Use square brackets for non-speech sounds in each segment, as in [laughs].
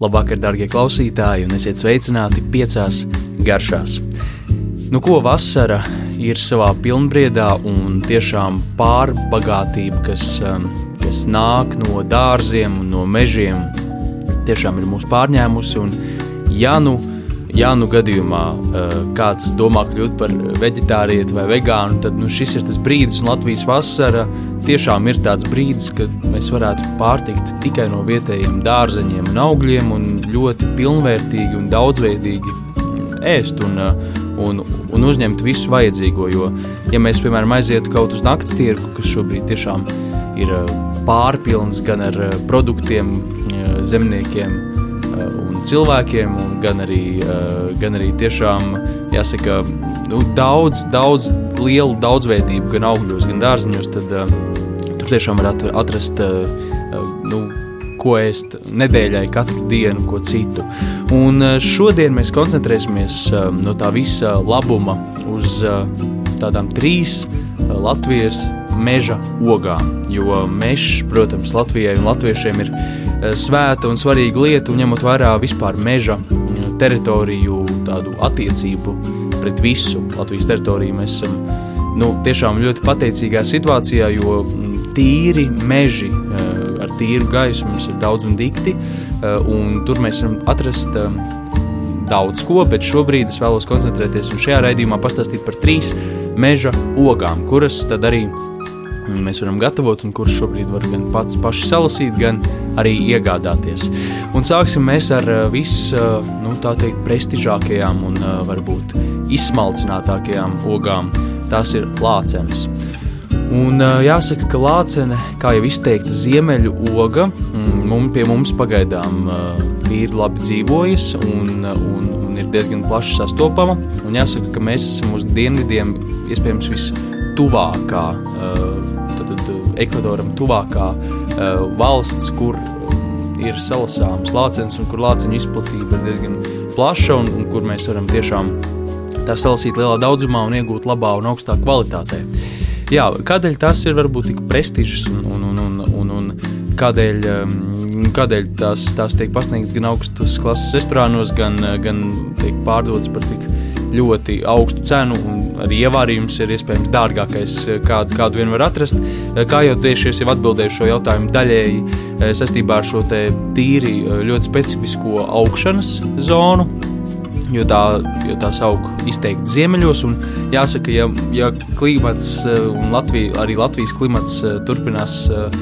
Labvakar, darbie klausītāji, un esiet sveicināti piecās garšās. Nu, ko vasara ir savā pilnbriedā un tiešām pārbagātība, kas, um, kas nāk no dārziem un no mežiem, tiešām ir mūs pārņēmusi. Un, ja nu, ja nu gadījumā uh, kāds domā kļūt par veģetārieti vai vegānu, tad nu, šis ir tas brīdis, un Latvijas vasara tiešām ir tāds brīdis, kad mēs varētu pārtikt tikai no vietējiem dārzeņiem un augļiem un ļoti pilnvērtīgi un daudzveidīgi ēst un, un, un uzņemt visu vajadzīgo. Jo, ja mēs, piemēram, aizietu kaut uz nakts tirgu, kas šobrīd tiešām ir pārpilns gan ar produktiem, zemniekiem un cilvēkiem, un gan arī, gan arī tiešām, jāsaka, nu, daudz, daudz lielu daudzveidību gan augļos, gan dārziņos, tad uh, tur tiešām var atrast uh, nu, ko ēst nedēļai, katru dienu, ko citu. Un šodien mēs koncentrēsimies no tā visa labuma uz tādām trīs Latvijas meža ogām. Jo mežs, protams, Latvijai un latviešiem ir svēta un svarīga lieta, un ņemot vērā vispār meža teritoriju, tādu attiecību pret visu Latvijas teritoriju. Mēs esam nu, tiešām ļoti pateicīgā situācijā, jo mm, tīri meži eh, ar tīru gaisu mums ir daudz un dikti, eh, un tur mēs varam atrast eh, daudz ko, bet šobrīd es vēlos koncentrēties un šajā raidījumā pastāstīt par trīs meža ogām, kuras tad arī mēs varam gatavot un kurus šobrīd var gan pats paši salasīt, gan arī iegādāties. Un sāksim mēs ar visu, nu, tā teikt, prestižākajām un varbūt izsmalcinātākajām ogām. Tās ir lācenes. Un jāsaka, ka lācene, kā jau izteikta ziemeļu oga, mm, mums pie mums pagaidām ir labi dzīvojas un, un, un ir diezgan plaši sastopama. Un jāsaka, ka mēs esam uz dienvidiem iespējams vistuvākā, tad ekvadoram tuvākā valsts, kur ir salasāms lācenis un kur lāceņu izplatība ir diezgan plaša un, un kur mēs varam tiešām tā salasīt lielā daudzumā un iegūt labā un augstā kvalitātē. Jā, kādēļ tas ir varbūt tik prestižs un, un, un, un, un, un kādēļ, um, kādēļ tās, tās tiek pasniegtas gan augstas klases restorānos, gan, gan tiek pārdotas par tik ļoti augstu cenu, un arī ievārījums ir iespējams dārgākais, kādu, kādu vien var atrast. Kā jau tieši es jau atbildēju šo jautājumu daļēji eh, saistībā ar šo tīri eh, ļoti specifisko augšanas zonu, jo tā, jo tā aug izteikti ziemeļos. Jāsaka, ja, ja klimats eh, un Latvija, arī Latvijas klimats eh, turpinās eh,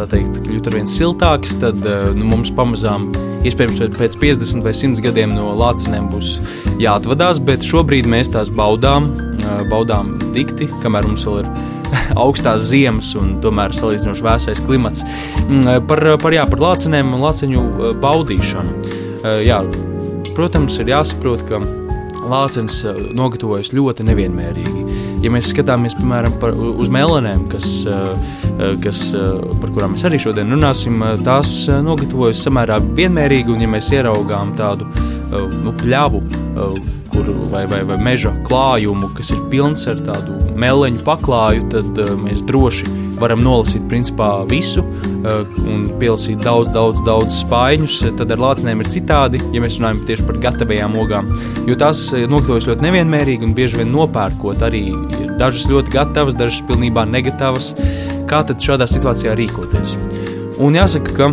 teikt, kļūt ar vien siltāks, tad nu, mums pamazām, iespējams, pēc 50 vai 100 gadiem no lācinēm būs jāatvadās, bet šobrīd mēs tās baudām, baudām dikti, kamēr mums vēl ir [laughs] augstās ziemas un tomēr salīdzinoši vēsais klimats. Mm, par, par, jā, par lācinēm un lāciņu baudīšanu. Jā, Protams, ir jāsaprot, ka lācis eh, nogatavojas ļoti nevienmērīgi. Ja mēs skatāmies piemēram par, uz melanēm, kas, eh, eh, kas, par kurām mēs arī šodien runāsim, tās nogatavojas samērā vienmērīgi. Un, ja mēs ieraugām tādu nu, pļavu kur, vai, vai, vai meža klājumu, kas ir pilns ar tādu meleņu paklāju, tad mēs droši varam nolasīt principā visu uh, un pielasīt daudz, daudz, daudz spaiņus. Tad ar lācinēm ir citādi, ja mēs runājam tieši par gatavajām ogām. Jo tās eh, nokļuvušas ļoti nevienmērīgi un bieži vien nopērkot arī dažas ļoti gatavas, dažas pilnībā negatīvas. Kā tad šādā situācijā rīkoties? Un jāsaka, ka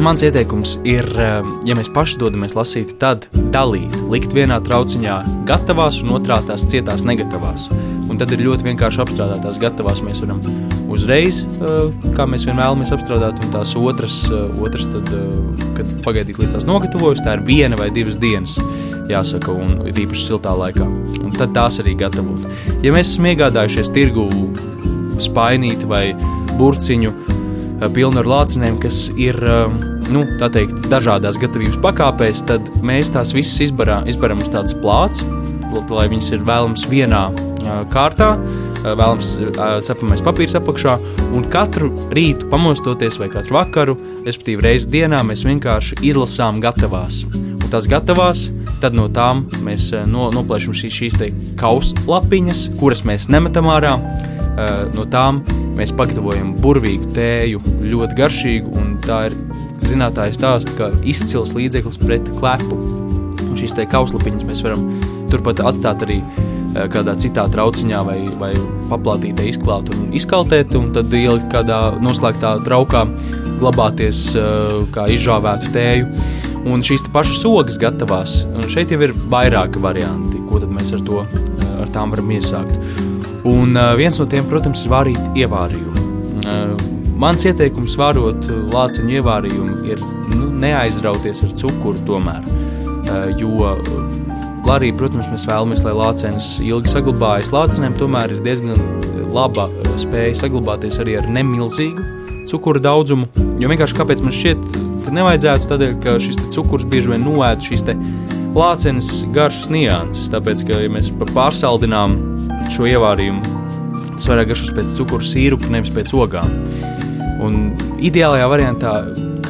Mans ieteikums ir, eh, ja mēs paši dodamies lasīt, tad dalīt, likt vienā trauciņā gatavās un otrā tās cietās negatīvās. Tad ir ļoti vienkārši apstrādāt tās gatavās. Mēs varam uzreiz, eh, kā mēs vien vēlamies apstrādāt, un tās otras, eh, otras tad, kad pagaidīt līdz tās nogatavojas, tā ir viena vai divas dienas. Jāsaka, un ir īpaši siltā laikā. Un tad tās arī gatavot. Ja mēs esam iegādājušies tirgu spainīti vai burciņu, Eh, pilnu ar lācinēm, kas ir eh, nu, teikt, dažādās gatavības pakāpēs, tad mēs tās visas izbarām, izbaram uz tādas plāts, lai viņas ir vēlams vienā eh, kārtā. Vēlams, cepamais papīrs apakšā, un katru rītu pamostoties, vai katru vakaru, respektīvi reizi dienā, mēs vienkārši izlasām gatavās. Un tās gatavās, tad no tām mēs no, noplēšam šīs, šīs kauslapiņas, kuras mēs nemetam ārā, no tām mēs pagatavojam burvīgu tēju, ļoti garšīgu, un tā ir zinātājs stāsta, ka izcils līdzeklis pret klepu. Un šīs te kauslapiņas mēs varam turpat atstāt arī kādā citā trauciņā vai, vai paplātītē izklāt un izkaltēt, un tad ielikt kādā noslēgtā traukā, glabāties kā izžāvētu tēju. Un šīs pašas ogas gatavās, un šeit jau ir vairāki varianti, ko mēs ar to ar tām varam iesākt. Un viens no tiem, protams, ir vārīt ievārījumu. Mans ieteikums vārot lāciņu ievārījumu ir nu, neaizrauties ar cukuru tomēr, jo arī, protams, mēs vēlamies, lai lācenis ilgi saglabājas, lācenēm tomēr ir diezgan laba spēja saglabāties arī ar nemilzīgu cukuru daudzumu. Jo vienkārši kāpēc man šķiet, ka nevajadzētu tādēļ, ka šis cukurs bieži vien noēd šīs lācenes garšas nianses. Tāpēc, ka, ja mēs pārsaldinām šo ievārījumu, tas vairāk garšas pēc cukuru sīrupa, nevis pēc ogām. Un ideālajā variantā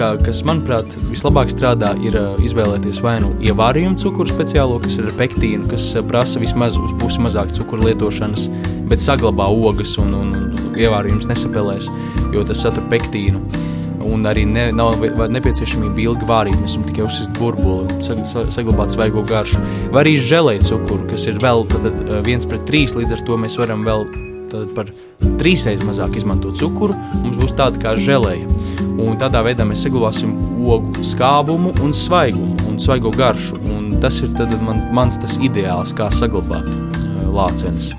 kā, kas, manuprāt, vislabāk strādā, ir uh, izvēlēties vai nu ievārījumu cukuru speciālo, kas ir ar pektīnu, kas uh, prasa vismaz uz pusi mazāk cukuru lietošanas, bet saglabā ogas un, un, un ievārījums nesapelēs, jo tas satur pektīnu. Un arī ne, nav nepieciešamība ilgi vārīt, mēs varam tikai uzsist burbuli, saglabāt svaigo garšu. Vai arī žēlēt cukuru, kas ir vēl tad, uh, viens pret trīs, līdz ar to mēs varam vēl par trīsreiz mazāk izmantot cukuru, mums būs tāda kā žēlēja un tādā veidā mēs saglabāsim ogu skābumu un svaigumu un svaigo garšu. Un tas ir man, mans tas ideāls, kā saglabāt uh, lācenes.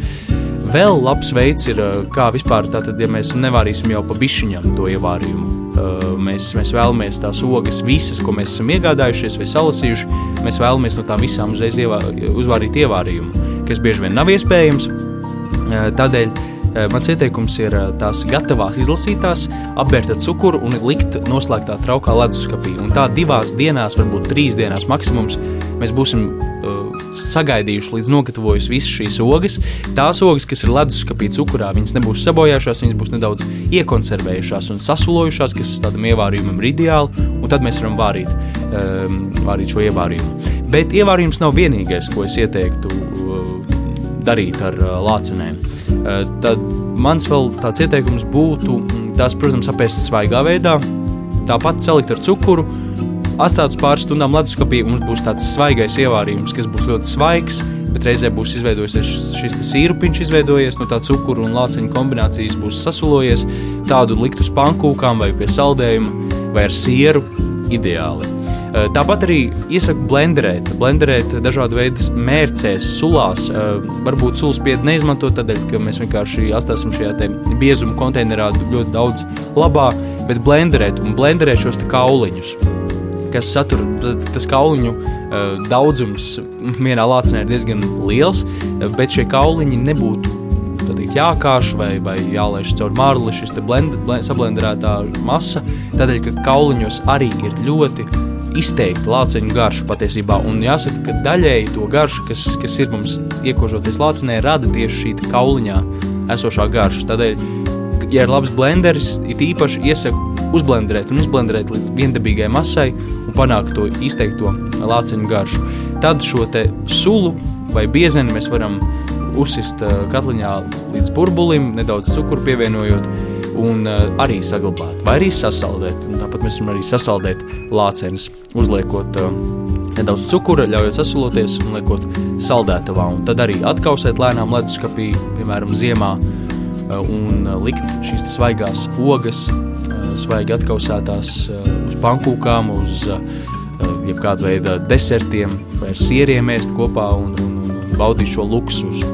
Vēl labs veids ir, uh, kā vispār, tātad, ja mēs nevārīsim jau pa bišķiņam to ievārījumu. Uh, mēs, mēs vēlamies tās ogas visas, ko mēs esam iegādājušies vai salasījuši, mēs vēlamies no tām visām uzreiz ievā, uzvārīt ievārījumu, kas bieži vien nav iespējams. Uh, tādēļ Eh, mans ieteikums ir eh, tās gatavās izlasītās, apbērt ar cukuru un likt noslēgtā traukā leduskapī. Un tā divās dienās, varbūt trīs dienās maksimums, mēs būsim uh, sagaidījuši līdz nogatavojusi visas šīs ogas. Tās ogas, kas ir leduskapī cukurā, viņas nebūs sabojājušās, viņas būs nedaudz iekonservējušās un sasulojušās, kas tādam ievārījumam ir ideāli, un tad mēs varam vārīt, um, vārīt šo ievārījumu. Bet ievārījums nav vienīgais, ko es ieteiktu darīt ar lācenēm. Tad mans vēl tāds ieteikums būtu mm, tās, protams, apēst svaigā veidā, tāpat salikt ar cukuru, atstāt uz pāris stundām leduskapī, mums būs tāds svaigais ievārījums, kas būs ļoti svaigs, bet reizē būs izveidojies šis sīrupiņš, izveidojies no tā cukuru un lāciņa kombinācijas, būs sasulojies, tādu likt uz pankūkām vai pie saldējuma vai ar sieru ideāli. Eh, tāpat arī iesaku blenderēt, blenderēt dažādu veidu mērcēs, sulās. Eh, varbūt sulas pieeja neizmantot tādēļ, ka mēs vienkārši atstāsim šajā biezuma konteinerā ļoti daudz labā, bet blenderēt un blenderēt šos kauliņus kas satur tas kauliņu uh, daudzums vienā lācinē ir diezgan liels, bet šie kauliņi nebūtu teikt, jākāš vai, vai jālaiž caur marli šis blend, blend, sablenderētā masa, tādēļ, ka kauliņos arī ir ļoti izteikti lāciņu garšu patiesībā. Un jāsaka, ka daļēji to garšu, kas, kas ir mums iekožoties lācinē, rada tieši šī kauliņā esošā garša. Tādēļ, ja ir labs blenderis, it īpaši iesaku uzblenderēt un uzblenderēt līdz viendabīgai masai un panākt to izteikto lāciņu garšu. Tad šo te sulu vai biezeni mēs varam uzsist eh, katliņā līdz burbulim, nedaudz cukuru pievienojot un uh, arī saglabāt, vai arī sasaldēt. Un tāpat mēs varam arī sasaldēt lācenes, uzliekot uh, nedaudz cukura, ļaujot sasaloties un liekot saldētavā. Un tad arī atkausēt lēnām leduskapī, piemēram, ziemā, un likt šīs svaigās ogas, svaigi atkausētās uz pankūkām, uz jebkāda veida desertiem vai ar sieriem ēst kopā un, un, un baudīt šo luksusu.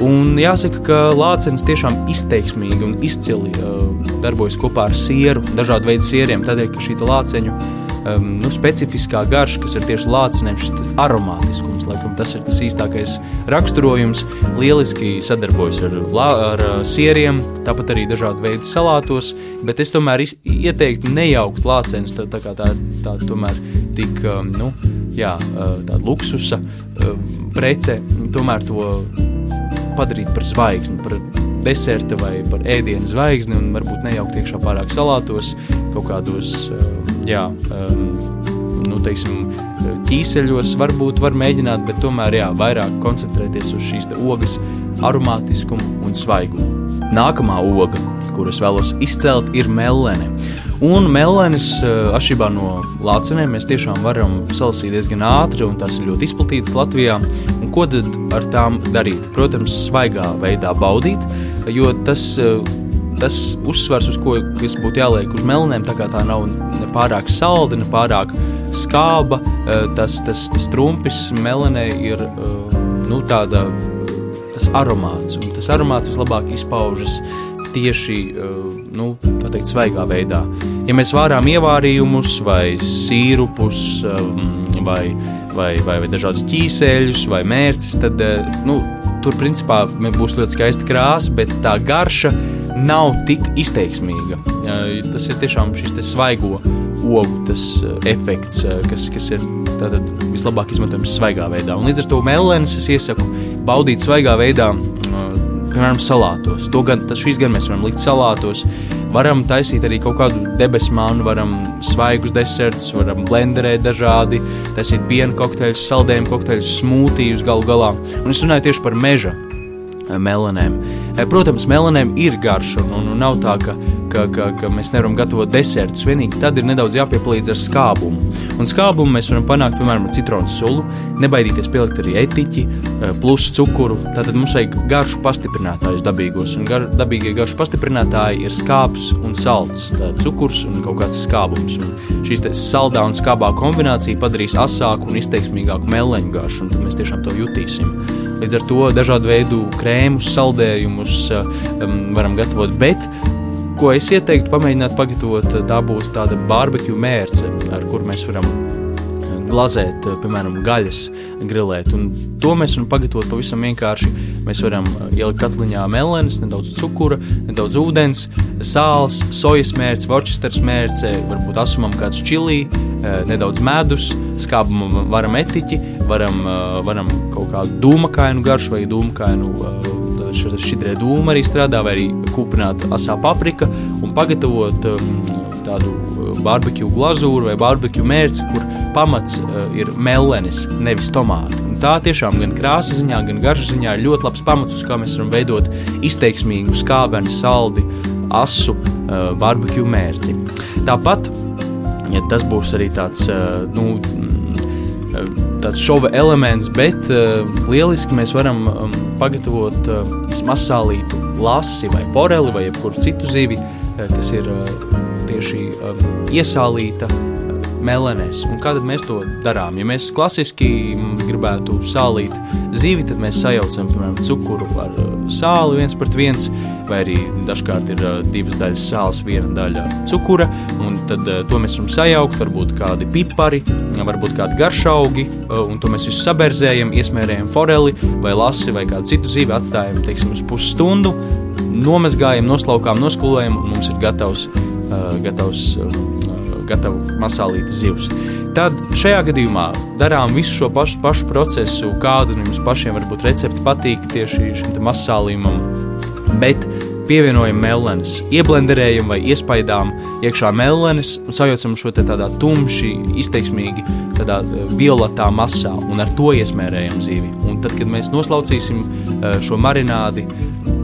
Un jāsaka, ka lācenis tiešām izteiksmīgi un izcili uh, darbojas kopā ar sieru, dažādu veidu sieriem, tādēļ, ka šī lāceņu um, nu, specifiskā garša, kas ir tieši lācinēm, šis aromātiskums, laikam tas ir tas īstākais raksturojums, lieliski sadarbojas ar, ar sieriem, tāpat arī dažādu veidu salātos, bet es tomēr ieteiktu nejaukt lāceņus, tā, tā kā tā ir tā, tomēr tik, um, nu, jā, uh, tāda luksusa um, prece, tomēr to padarīt par zvaigzni, par deserta vai par ēdienu zvaigzni un varbūt nejaukt iekšā pārāk salātos, kaut kādos, eh, jā, ehm, nu, teiksim, ķīseļos varbūt var mēģināt, bet tomēr, jā, vairāk koncentrēties uz šīs ogas aromātiskumu un svaigumu. Nākamā oga, kuras vēlos izcelt, ir melene. Un melēnis, atšķirībā no lācenēm, mēs tiešām varam salasīt diezgan ātri, un tās ir ļoti izplatītas Latvijā. Un ko tad ar tām darīt? Protams, svaigā veidā baudīt, jo tas, tas uzsvars, uz ko būtu jāliek uz melnēm, tā kā tā nav ne pārāk salda, ne pārāk skāba, tas, tas, tas trumpis melnē ir nu, tāda tas aromāts. Un tas aromāts vislabāk izpaužas tieši nu, teikt, svaigā veidā. Ja mēs vārām ievārījumus, vai sīrupus, vai, vai, vai, vai dažādus ķīsēļus, vai mērcis, tad nu, tur principā būs ļoti skaista krāsa, bet tā garša nav tik izteiksmīga. Tas ir tiešām šis svaigo ogu tas efekts, kas, kas ir tātad, vislabāk izmantojams svaigā veidā. Un līdz ar to melnēs es iesaku baudīt svaigā veidā, piemēram, salātos. To gan, šīs gan mēs varam likt salātos. Varam taisīt arī kaut kādu debesu mānu, varam svaigus desertus, varam blenderēt dažādi, taisīt piena kokteļus, saldējumu kokteļus, smūtījus galu galā. Un es runāju tieši par meža melanēm. Protams, melanēm ir garša, un, un nav tā, ka ka, ka, ka mēs nevaram gatavot desertus. Vienīgi tad ir nedaudz jāpiepalīdz ar skābumu. Un skābumu mēs varam panākt piemēram ar citronu sulu, nebaidīties pielikt arī etiķi, eh, plus cukuru. Tātad mums vajag garšu pastiprinātājus dabīgos. Un gar, dabīgie garšu pastiprinātāji ir skāps un salds, cukurs un kaut kāds skābums. Un šīs saldā un skābā kombinācija padarīs asāku un izteiksmīgāku meleņu garšu, un tad mēs tiešām to jutīsim. Līdz ar to dažādu veidu krēmus, saldējumus um, varam gatavot, bet ko es ieteiktu pamēģināt pagatavot, tā būs tāda barbekju mērce, ar kur mēs varam eh, glazēt, eh, piemēram, gaļas grilēt. Un to mēs varam pagatavot pavisam vienkārši. Mēs varam eh, ielikt katliņā melenes, nedaudz cukura, nedaudz ūdens, sāls, sojas mērce, worcesters mērce, varbūt asumam kāds čili, nedaudz medus, skābam varam etiķi, varam, varam kaut kādu dūmakainu garšu vai dūmakainu šķidrē dūma arī strādā, vai arī kūpināta asā paprika un pagatavot um, tādu barbekju glazūru vai barbekju mērci, kur pamats uh, ir melenis, nevis tomāti. Un tā tiešām gan krāsas ziņā, gan garšas ziņā ir ļoti labs pamats, uz kā mēs varam veidot izteiksmīgu, skābenu, saldi, asu uh, barbekju mērci. Tāpat, ja tas būs arī tāds, uh, nu, tāds šova elements, bet lieliski mēs varam um, pagatavot uh, masālītu lasi vai foreli vai jebkuru citu zivi, kas ir tieši iesālīta melenēs. Un kā mēs to darām? Ja mēs klasiski gribētu sālīt zivi, tad mēs sajaucam, piemēram, cukuru ar uh, sāli viens pret viens, vai arī dažkārt ir uh, divas daļas sāls, viena daļa cukura, tad uh, to mēs varam sajaukt, varbūt kādi pipari, varbūt kādi garšaugi, un to mēs visu saberzējam, iesmērējam foreli vai lasi vai kādu citu zivi, atstājam, teiksim, uz pusstundu, nomazgājam, noslaukām, noskulējam, un mums ir gatavs, gatavs uh, gatava masālītas zivs. Tad šajā gadījumā darām visu šo pašu, pašu procesu, kādu nu jums pašiem varbūt recepti patīk tieši šim masālījumam, bet pievienojam melenes, ieblenderējam vai iespaidām iekšā melenes un sajaucam šo tādā tumši, izteiksmīgi, tādā e, violetā masā un ar to iesmērējam zivi. Un tad, kad mēs noslaucīsim e, šo marinādi,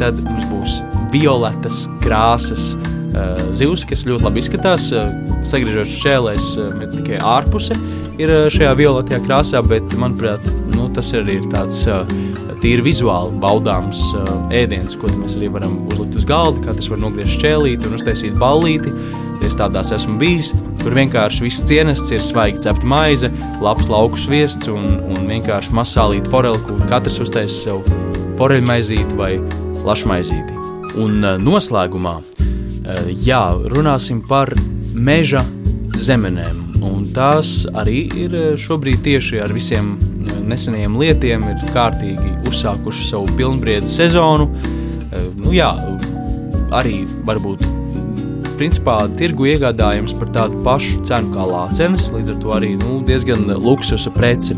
tad mums būs violetas krāsas Eh, zivs, kas ļoti labi izskatās. Eh, sagriežot šķēlēs, eh, tikai ārpuse ir šajā violetajā krāsā, bet, manuprāt, nu, tas arī ir tāds tīri vizuāli baudāms ēdiens, ko mēs arī varam uzlikt uz galda, kā tas var nogriezt šķēlīti un uztaisīt ballīti. Es tādās esmu bijis, kur vienkārši viss cienests ir svaigi cepta maize, labs lauku sviests un, un vienkārši masālīta foreli, kur katrs uztaisa sev foreļmaizīti vai lašmaizīti. Un noslēgumā Eh, jā, runāsim par meža zemenēm. Un tās arī ir eh, šobrīd tieši ar visiem eh, nesenajiem lietiem, ir kārtīgi uzsākuši savu pilnbriedu sezonu. Nu, jā, arī varbūt principā tirgu iegādājams par tādu pašu cenu kā lācenes, līdz ar to arī nu, diezgan luksusa prece.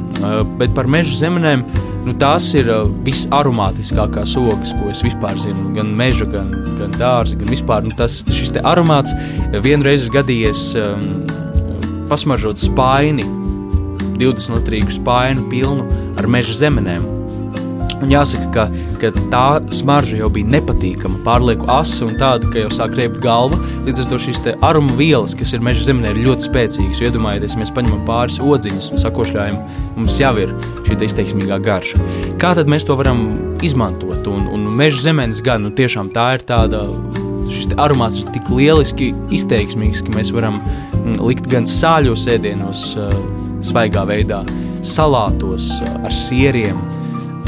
Bet par meža zemenēm Nu, tās ir uh, visaromātiskākās ogas, ko es vispār zinu. Gan meža, gan, gan dārza, gan vispār. Nu, tas, šis aromāts vienreiz ir gadījies um, pasmaržot spaini, 20 litrīgu spainu pilnu ar meža zemenēm. Un jāsaka, ka, ka tā smarža jau bija nepatīkama, pārlieku asa un tāda, ka jau sāk riept galva. Līdz ar to šīs aroma vielas, kas ir meža zemē, ir ļoti spēcīgas. Iedomājieties, mēs paņemam pāris odziņas un sakošļājam, mums jau ir šī izteiksmīgā garša. Kā tad mēs to varam izmantot? Un, un meža zemes gan nu, tiešām tā ir tāda. Šis aromāts ir tik lieliski izteiksmīgs, ka mēs varam mm, likt gan sāļos ēdienos, svaigā veidā, salātos ar sieriem,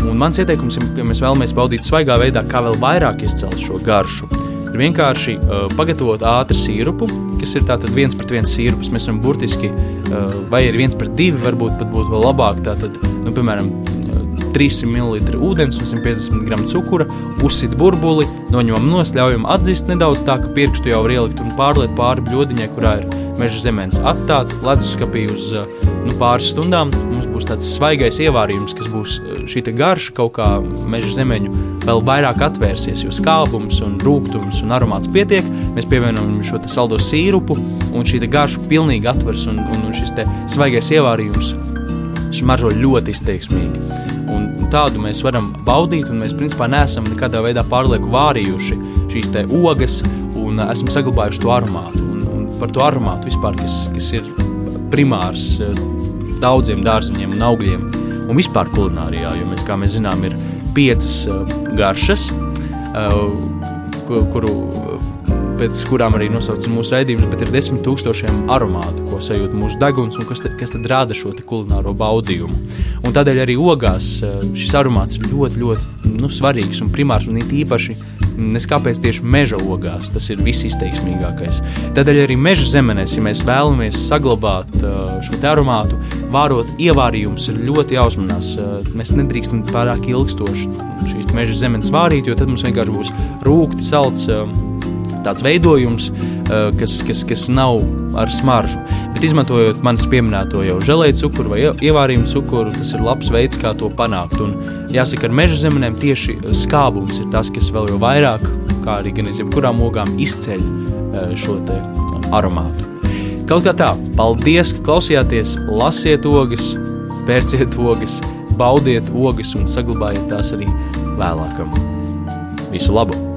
Un mans ieteikums ka mēs vēlamies baudīt svaigā veidā, kā vēl vairāk izcelt šo garšu. Ir vienkārši uh, pagatavot ātru sīrupu, kas ir tātad viens pret viens sīrups. Mēs varam burtiski, uh, vai ir viens pret divi, varbūt pat būtu vēl labāk. Tātad, nu, piemēram, 300 ml ūdens un 150 g cukura, uzsit burbuli, noņemam nost, ļaujam atdzist nedaudz tā, ka pirkstu jau var ielikt un pārliet pāri bļodiņai, kurā ir meža zemens. Atstāt leduskapī uz uh, nu, pāris stundām. Mums būs tāds svaigais ievārījums, kas būs eh, šī garša kaut kā meža zemeņu vēl vairāk atvērsies, jo skābums un rūkums un aromāts pietiek. Mēs pievienojam šo saldo sīrupu un šī garša pilnīgi atvers un, un, un šis svaigais ievārījums smaržo ļoti izteiksmīgi. Tādu mēs varam baudīt, un mēs principā neesam nekādā veidā pārlieku vārījuši šīs ogas un esam saglabājuši to aromātu. Un, un par to aromātu vispār, kas, kas ir primārs eh, daudziem dārziņiem un augļiem, un vispār kulinārijā, jo mēs, kā mēs zinām, ir piecas eh, garšas, eh, kuru, pēc kurām arī nosaucam mūsu raidījumus, bet ir desmit tūkstošiem aromātu, ko sajūt mūsu deguns un kas, te, kas tad rada šo kulināro baudījumu. Un tādēļ arī ogās šis aromāts ir ļoti, ļoti nu, svarīgs un primārs un it īpaši Nes kāpēc tieši meža ogās tas ir visizteiksmīgākais. Tādēļ arī meža zemenēs, ja mēs vēlamies saglabāt uh, šo aromātu, vārot ievārījumus, ir ļoti jāuzmanās. Uh, mēs nedrīkstam pārāk ilgstoši šīs meža zemes vārīt, jo tad mums vienkārši būs rūkti, salds tāds veidojums, kas, kas, kas nav ar smaržu. Bet izmantojot manis pieminēto jau žēlēju cukuru vai ievārījumu cukuru, tas ir labs veids, kā to panākt. Un jāsaka, ar meža zemenēm tieši skābums ir tas, kas vēl vairāk, kā arī gan es jebkurām ogām, izceļ eh, šo aromātu. Kaut kā tā, paldies, ka klausījāties, lasiet ogas, pērciet ogas, baudiet ogas un saglabājiet tās arī vēlākam. Visu labu!